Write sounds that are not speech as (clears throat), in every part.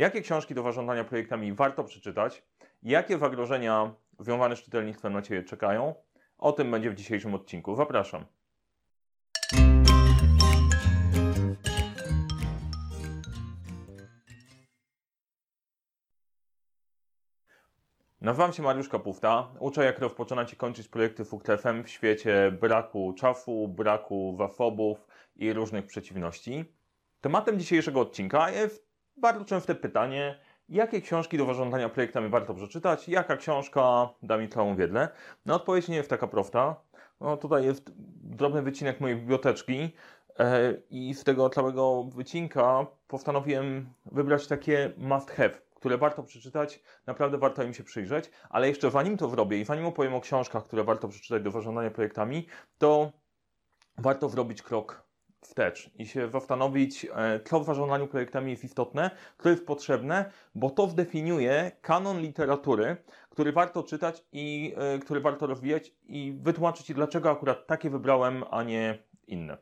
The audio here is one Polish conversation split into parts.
Jakie książki do zarządzania projektami warto przeczytać? Jakie zagrożenia związane z czytelnictwem na Ciebie czekają? O tym będzie w dzisiejszym odcinku. Zapraszam. Nazywam się Mariusz Kapufta. Uczę, jak rozpoczynać i kończyć projekty w UKTFM w świecie braku czasu, braku zasobów i różnych przeciwności. Tematem dzisiejszego odcinka jest bardzo częste pytanie, jakie książki do zarządzania projektami warto przeczytać, jaka książka da mi całą wiedzę. No odpowiedź nie jest taka prosta. No tutaj jest drobny wycinek mojej biblioteczki e, i z tego całego wycinka postanowiłem wybrać takie must have, które warto przeczytać, naprawdę warto im się przyjrzeć, ale jeszcze zanim to zrobię i zanim opowiem o książkach, które warto przeczytać do zarządzania projektami, to warto zrobić krok wstecz i się zastanowić, e, co w zarządzaniu projektami jest istotne, co jest potrzebne, bo to zdefiniuje kanon literatury, który warto czytać i y, który warto rozwijać i wytłumaczyć, dlaczego akurat takie wybrałem, a nie inne.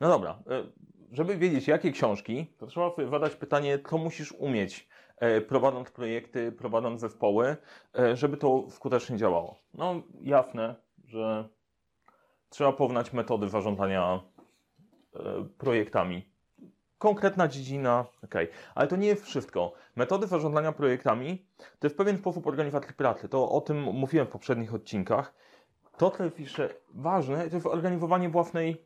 No dobra, y, żeby wiedzieć, jakie książki, to trzeba sobie zadać pytanie, co musisz umieć prowadząc projekty, prowadząc zespoły, żeby to skutecznie działało. No jasne, że trzeba poznać metody zarządzania E, projektami. Konkretna dziedzina, ok, ale to nie jest wszystko. Metody zarządzania projektami to jest pewien sposób organizacji pracy. To o tym mówiłem w poprzednich odcinkach. To, co jest jeszcze ważne, to jest organizowanie własnej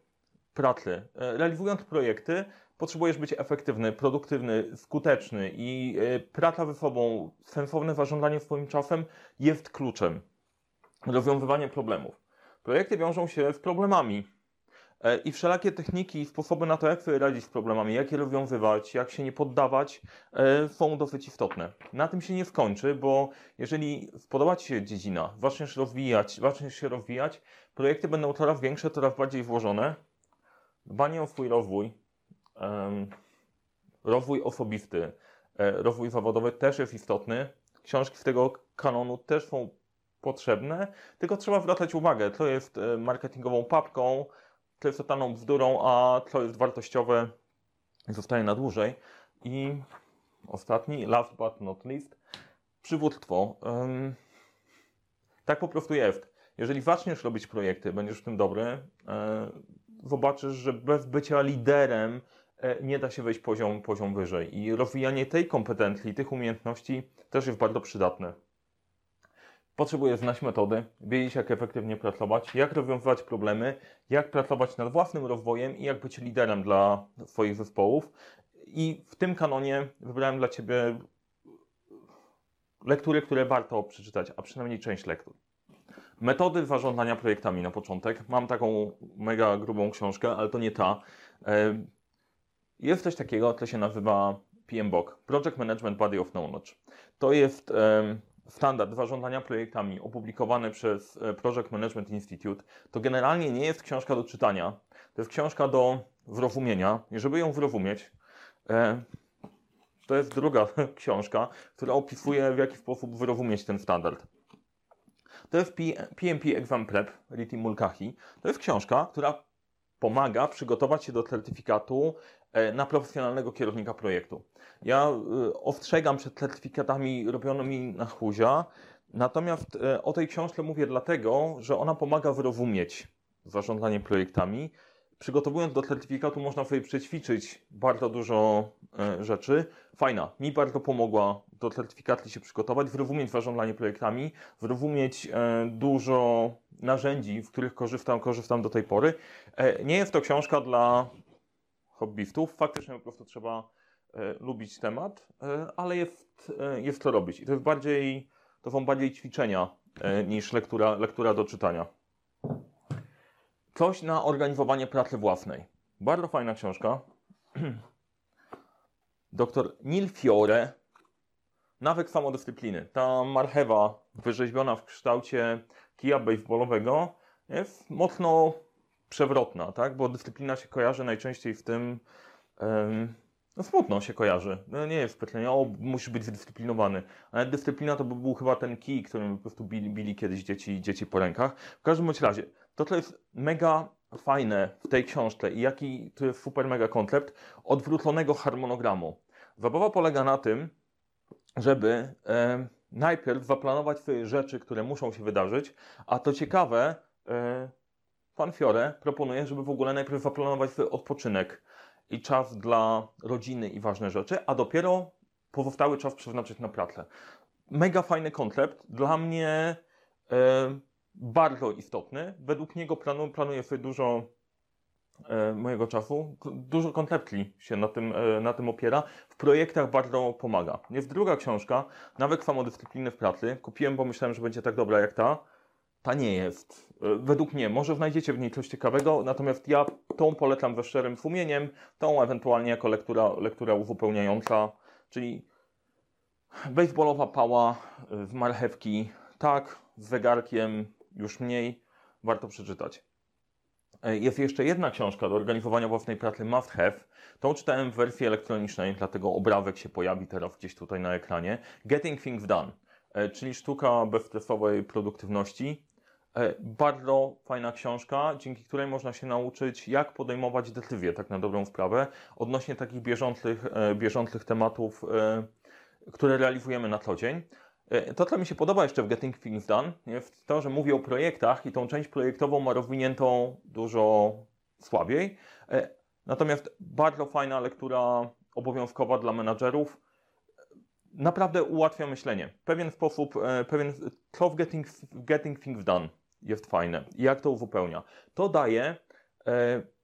pracy. E, realizując projekty, potrzebujesz być efektywny, produktywny, skuteczny i e, praca ze sobą, sensowne zarządzanie swoim czasem jest kluczem. Rozwiązywanie problemów. Projekty wiążą się z problemami E, I wszelakie techniki i sposoby na to, jak sobie radzić z problemami, jak je rozwiązywać, jak się nie poddawać, e, są dosyć istotne. Na tym się nie skończy, bo jeżeli spodoba Ci się dziedzina, zaczniesz rozwijać, zaczniesz się rozwijać, projekty będą coraz większe, coraz bardziej włożone. Dbanie o swój rozwój, rozwój osobisty, e, rozwój zawodowy też jest istotny. Książki z tego kanonu też są potrzebne, tylko trzeba zwracać uwagę, co jest marketingową papką, co jest totalną bzdurą, a co jest wartościowe zostaje na dłużej. I ostatni, last but not least, przywództwo. Tak po prostu jest. Jeżeli zaczniesz robić projekty, będziesz w tym dobry, e, zobaczysz, że bez bycia liderem e, nie da się wejść poziom, poziom wyżej. I rozwijanie tej kompetencji, tych umiejętności też jest bardzo przydatne. Potrzebujesz znać metody, wiedzieć jak efektywnie pracować, jak rozwiązywać problemy, jak pracować nad własnym rozwojem i jak być liderem dla swoich zespołów. I w tym kanonie wybrałem dla Ciebie lektury, które warto przeczytać, a przynajmniej część lektur. Metody zarządzania projektami na początek. Mam taką mega grubą książkę, ale to nie ta. E, jest coś takiego, co się nazywa PMBOK, Project Management Body of Knowledge. To jest standard zarządzania projektami opublikowany przez e, Project Management Institute, to generalnie nie jest książka do czytania. To jest książka do zrozumienia. I żeby ją zrozumieć, e, to jest druga (laughs) książka, która opisuje, w jaki sposób zrozumieć ten standard. To jest PMP Exam Prep Riti Mulcahy. To jest książka, która pomaga przygotować się do certyfikatu e, na profesjonalnego kierownika projektu. Ja e, ostrzegam przed certyfikatami robionymi na chuzia, natomiast e, o tej książce mówię dlatego, że ona pomaga wyrozumieć zarządzanie projektami. Przygotowując do certyfikatu można sobie przećwiczyć bardzo dużo rzeczy. Fajna, mi bardzo pomogła do certyfikacji się przygotować, wyrozumieć zarządzanie projektami, wyrozumieć dużo narzędzi, w których korzystam, korzystam do tej pory. E, nie jest to książka dla hobbystów, faktycznie po prostu trzeba e, lubić temat, e, ale jest, jest to robić. I to jest bardziej, to są bardziej ćwiczenia niż lektura, lektura do czytania. Coś na organizowanie pracy własnej. Bardzo fajna książka. (clears throat) Doktor Nil Fiore, Nawyk samodyscypliny. Ta marchewa wyrzeźbiona w kształcie kija baseballowego jest mocno przewrotna, tak? Bo dyscyplina się kojarzy najczęściej w tym, um, no smutno się kojarzy. No nie jest specjalnie, o, musisz być zdyscyplinowany. Ale dyscyplina to by był chyba ten kij, którym po prostu bili, bili kiedyś dzieci, dzieci po rękach. W każdym bądź razie, to co jest mega fajne w tej książce i jaki to jest super mega koncept odwróconego harmonogramu. Zabawa polega na tym, żeby e, najpierw zaplanować sobie rzeczy, które muszą się wydarzyć, a to ciekawe, e, pan Fiore proponuje, żeby w ogóle najpierw zaplanować sobie odpoczynek i czas dla rodziny i ważne rzeczy, a dopiero pozostały czas przeznaczyć na pracę. Mega fajny koncept, dla mnie e, bardzo istotny. Według niego planu, planuję sobie dużo e, mojego czasu. Dużo konceptli się na tym, e, na tym opiera. W projektach bardzo pomaga. Jest druga książka, Nawyk samodyscypliny w pracy. Kupiłem, bo myślałem, że będzie tak dobra jak ta. Ta nie jest. E, Według mnie. Może znajdziecie w niej coś ciekawego, natomiast ja tą polecam ze szczerym sumieniem, tą ewentualnie jako lektura, lektura uzupełniająca, czyli baseballowa pała e, z marchewki, tak, z zegarkiem już mniej, warto przeczytać. E, Jest jeszcze jedna książka do organizowania własnej pracy Must Have. Tą czytałem w wersji elektronicznej, dlatego obrazek się pojawi teraz gdzieś tutaj na ekranie. Getting Things Done, e, czyli sztuka bezstresowej produktywności. E, Bardzo fajna książka, dzięki której można się nauczyć, jak podejmować decyzje, tak na dobrą sprawę, odnośnie takich bieżących, bieżących tematów, które realizujemy na co dzień. E, To, co mi się podoba jeszcze w Getting Things Done, jest to, że mówi o projektach i tą część projektową ma rozwiniętą dużo słabiej. E, Natomiast bardzo fajna lektura obowiązkowa dla menadżerów. Naprawdę ułatwia myślenie. Pewien sposób, e, pewien, co w Getting, getting Things Done jest fajne jak to uzupełnia. To daje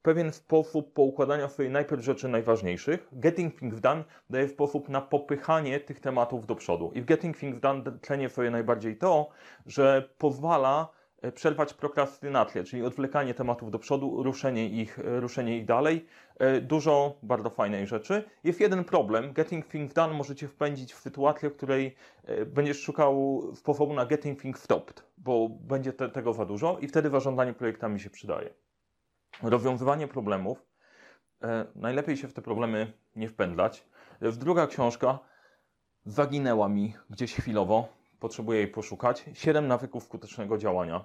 pewien sposób poukładania sobie najpierw rzeczy najważniejszych. Getting Things Done daje sposób na popychanie tych tematów do przodu. I w Getting Things Done cenię sobie najbardziej to, że pozwala e, przerwać prokrastynację, czyli odwlekanie tematów do przodu, ruszenie ich, e, ruszenie ich dalej. E, Dużo bardzo fajnej rzeczy. Jest jeden problem. Getting Things Done możecie wpędzić w sytuację, w której będziesz szukał sposobu na Getting Things Stopped, bo będzie te, tego za dużo i wtedy zarządzanie projektami się przydaje. Rozwiązywanie problemów. E, najlepiej się w te problemy nie wpędzać. E, Druga książka zaginęła mi gdzieś chwilowo. Potrzebuję jej poszukać. Siedem nawyków skutecznego działania.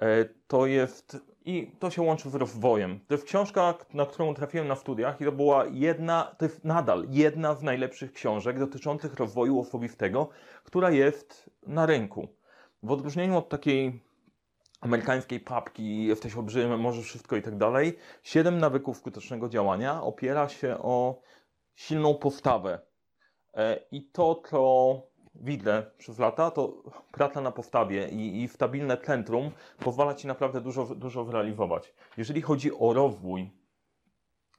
E, To jest i to się łączy z rozwojem. To jest książka, na którą trafiłem na studiach i to była jedna, to jest nadal jedna z najlepszych książek dotyczących rozwoju osobistego, która jest na rynku. W odróżnieniu od takiej amerykańskiej papki, jesteś olbrzymem, możesz wszystko i tak dalej, siedem nawyków skutecznego działania opiera się o silną postawę. E, I to, co widzę przez lata, to praca na postawie i, i stabilne centrum pozwala Ci naprawdę dużo, dużo zrealizować. Jeżeli chodzi o rozwój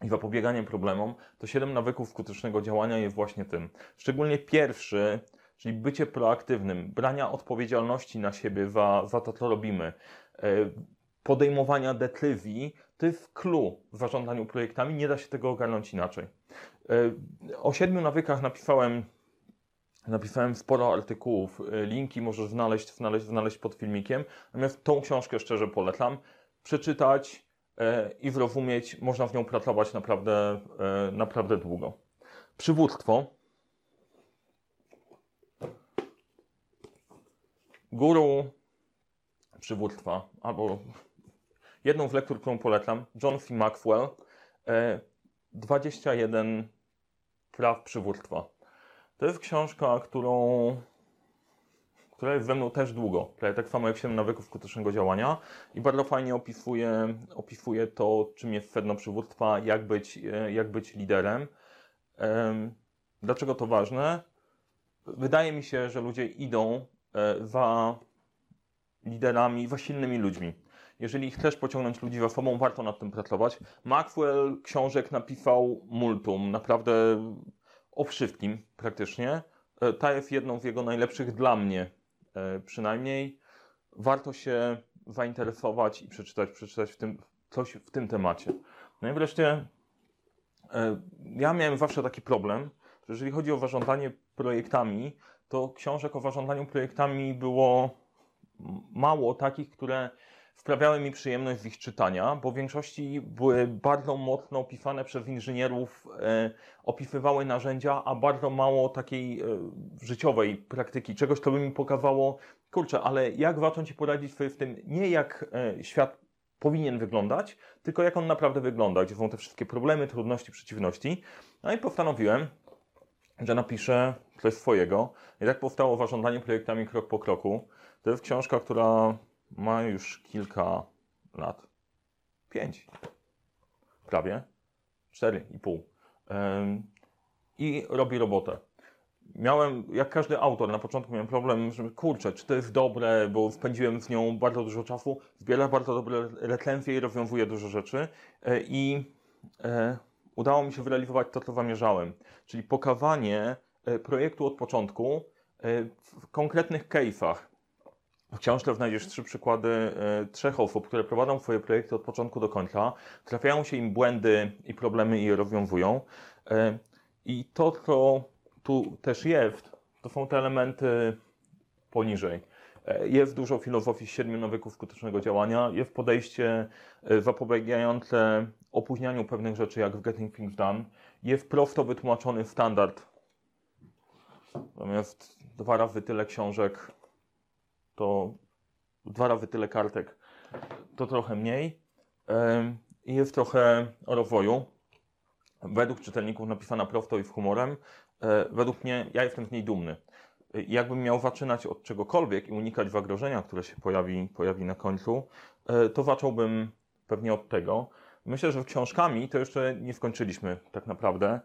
i zapobieganie problemom, to 7 nawyków skutecznego działania jest właśnie tym. Szczególnie pierwszy, czyli bycie proaktywnym, brania odpowiedzialności na siebie za, za to, co robimy, e, podejmowania decyzji, to jest clue w zarządzaniu projektami, nie da się tego ogarnąć inaczej. E, O siedmiu nawykach napisałem Napisałem sporo artykułów, y, linki możesz znaleźć, znaleźć, znaleźć pod filmikiem. Natomiast tą książkę szczerze polecam. Przeczytać e, i zrozumieć, można w nią pracować naprawdę, e, naprawdę długo. Przywództwo. Guru przywództwa, albo jedną z lektur, którą polecam, John C. Maxwell, e, 21 praw przywództwa. To jest książka, którą, która jest ze mną też długo, prawie tak samo jak 7 nawyków skutecznego działania i bardzo fajnie opisuje, opisuje to, czym jest sedno przywództwa, jak być, e, jak być liderem. Em, Dlaczego to ważne? Wydaje mi się, że ludzie idą e, za liderami, za silnymi ludźmi. Jeżeli chcesz pociągnąć ludzi za sobą, warto nad tym pracować. Maxwell książek napisał multum, naprawdę o wszystkim praktycznie. E, Ta jest jedną z jego najlepszych dla mnie e, przynajmniej. Warto się zainteresować i przeczytać, przeczytać w tym, coś w tym temacie. No i wreszcie e, ja miałem zawsze taki problem, że jeżeli chodzi o zarządzanie projektami, to książek o zarządzaniu projektami było mało takich, które sprawiały mi przyjemność z ich czytania, bo w większości były bardzo mocno opisane przez inżynierów, e, opisywały narzędzia, a bardzo mało takiej e, życiowej praktyki, czegoś, co by mi pokazało, kurczę, ale jak zacząć i poradzić sobie w tym, nie jak e, świat powinien wyglądać, tylko jak on naprawdę wygląda, gdzie są te wszystkie problemy, trudności, przeciwności. No i postanowiłem, że napiszę coś swojego. I tak powstało Zarządzanie projektami krok po kroku. To jest książka, która ma już kilka lat. Pięć. Prawie. Cztery i pół. I robi robotę. Miałem, jak każdy autor, na początku miałem problem, że kurczę, czy to jest dobre, bo spędziłem z nią bardzo dużo czasu, zbiera bardzo dobre recenzje i rozwiązuje dużo rzeczy. E, I e, udało mi się wyrealizować to, co zamierzałem, czyli pokazanie e, projektu od początku e, w konkretnych case'ach. W książce znajdziesz trzy przykłady e, trzech osób, które prowadzą swoje projekty od początku do końca, trafiają się im błędy i problemy i je rozwiązują. E, I to, co tu też jest, to są te elementy poniżej. E, Jest dużo filozofii siedmiu nawyków skutecznego działania, jest podejście e, zapobiegające opóźnianiu pewnych rzeczy, jak w Getting Things Done, jest prosto wytłumaczony standard. Natomiast dwa razy tyle książek, to dwa razy tyle kartek, to trochę mniej. I jest trochę o rozwoju. Według czytelników napisana prosto i z humorem. E, Według mnie, ja jestem z niej dumny. E, Jakbym miał zaczynać od czegokolwiek i unikać zagrożenia, które się pojawi, pojawi na końcu, e, to zacząłbym pewnie od tego. Myślę, że książkami to jeszcze nie skończyliśmy tak naprawdę,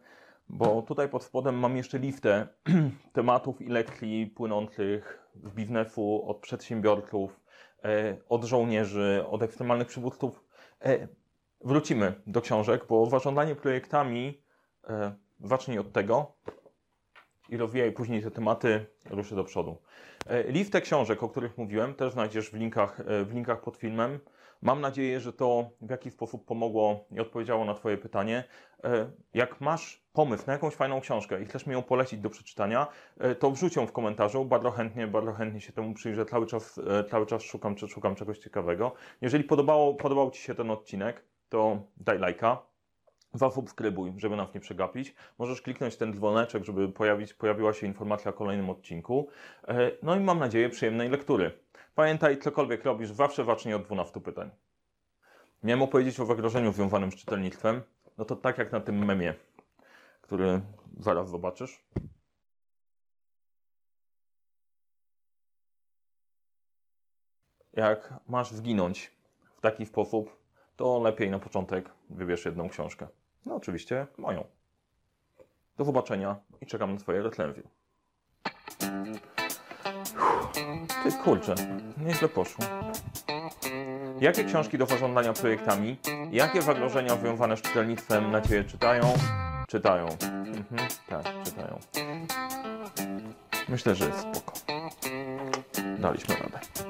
bo tutaj pod spodem mam jeszcze listę (clears throat) tematów i lekcji płynących z biznesu, od przedsiębiorców, e, od żołnierzy, od ekstremalnych przywódców. E, Wrócimy do książek, bo zarządzanie projektami e, zacznij od tego i rozwijaj później te tematy, ruszy do przodu. Listę książek, o których mówiłem, też znajdziesz w linkach, w linkach pod filmem. Mam nadzieję, że to w jakiś sposób pomogło i odpowiedziało na Twoje pytanie. E, Jak masz pomysł na jakąś fajną książkę i chcesz mi ją polecić do przeczytania, e, to wrzuć ją w komentarzu. Bardzo chętnie, bardzo chętnie się temu przyjrzę. Cały czas, e, cały czas szukam, czy szukam czegoś ciekawego. Jeżeli podobało, podobał Ci się ten odcinek, to daj lajka. Zasubskrybuj, żeby nas nie przegapić. Możesz kliknąć ten dzwoneczek, żeby pojawić, pojawiła się informacja o kolejnym odcinku. No i mam nadzieję przyjemnej lektury. Pamiętaj, cokolwiek robisz, zawsze zacznij od 12 pytań. Miałem opowiedzieć o zagrożeniu związanym z czytelnictwem. No to tak jak na tym memie, który zaraz zobaczysz. Jak masz zginąć w taki sposób, to lepiej na początek wybierz jedną książkę. No oczywiście moją. Do zobaczenia i czekam na Twoje recenzje. Ty kurczę, nieźle poszło. Jakie książki do zarządzania projektami, jakie zagrożenia związane z czytelnictwem na Ciebie czytają? Czytają. Mhm, tak, czytają. Myślę, że jest spoko. Daliśmy radę.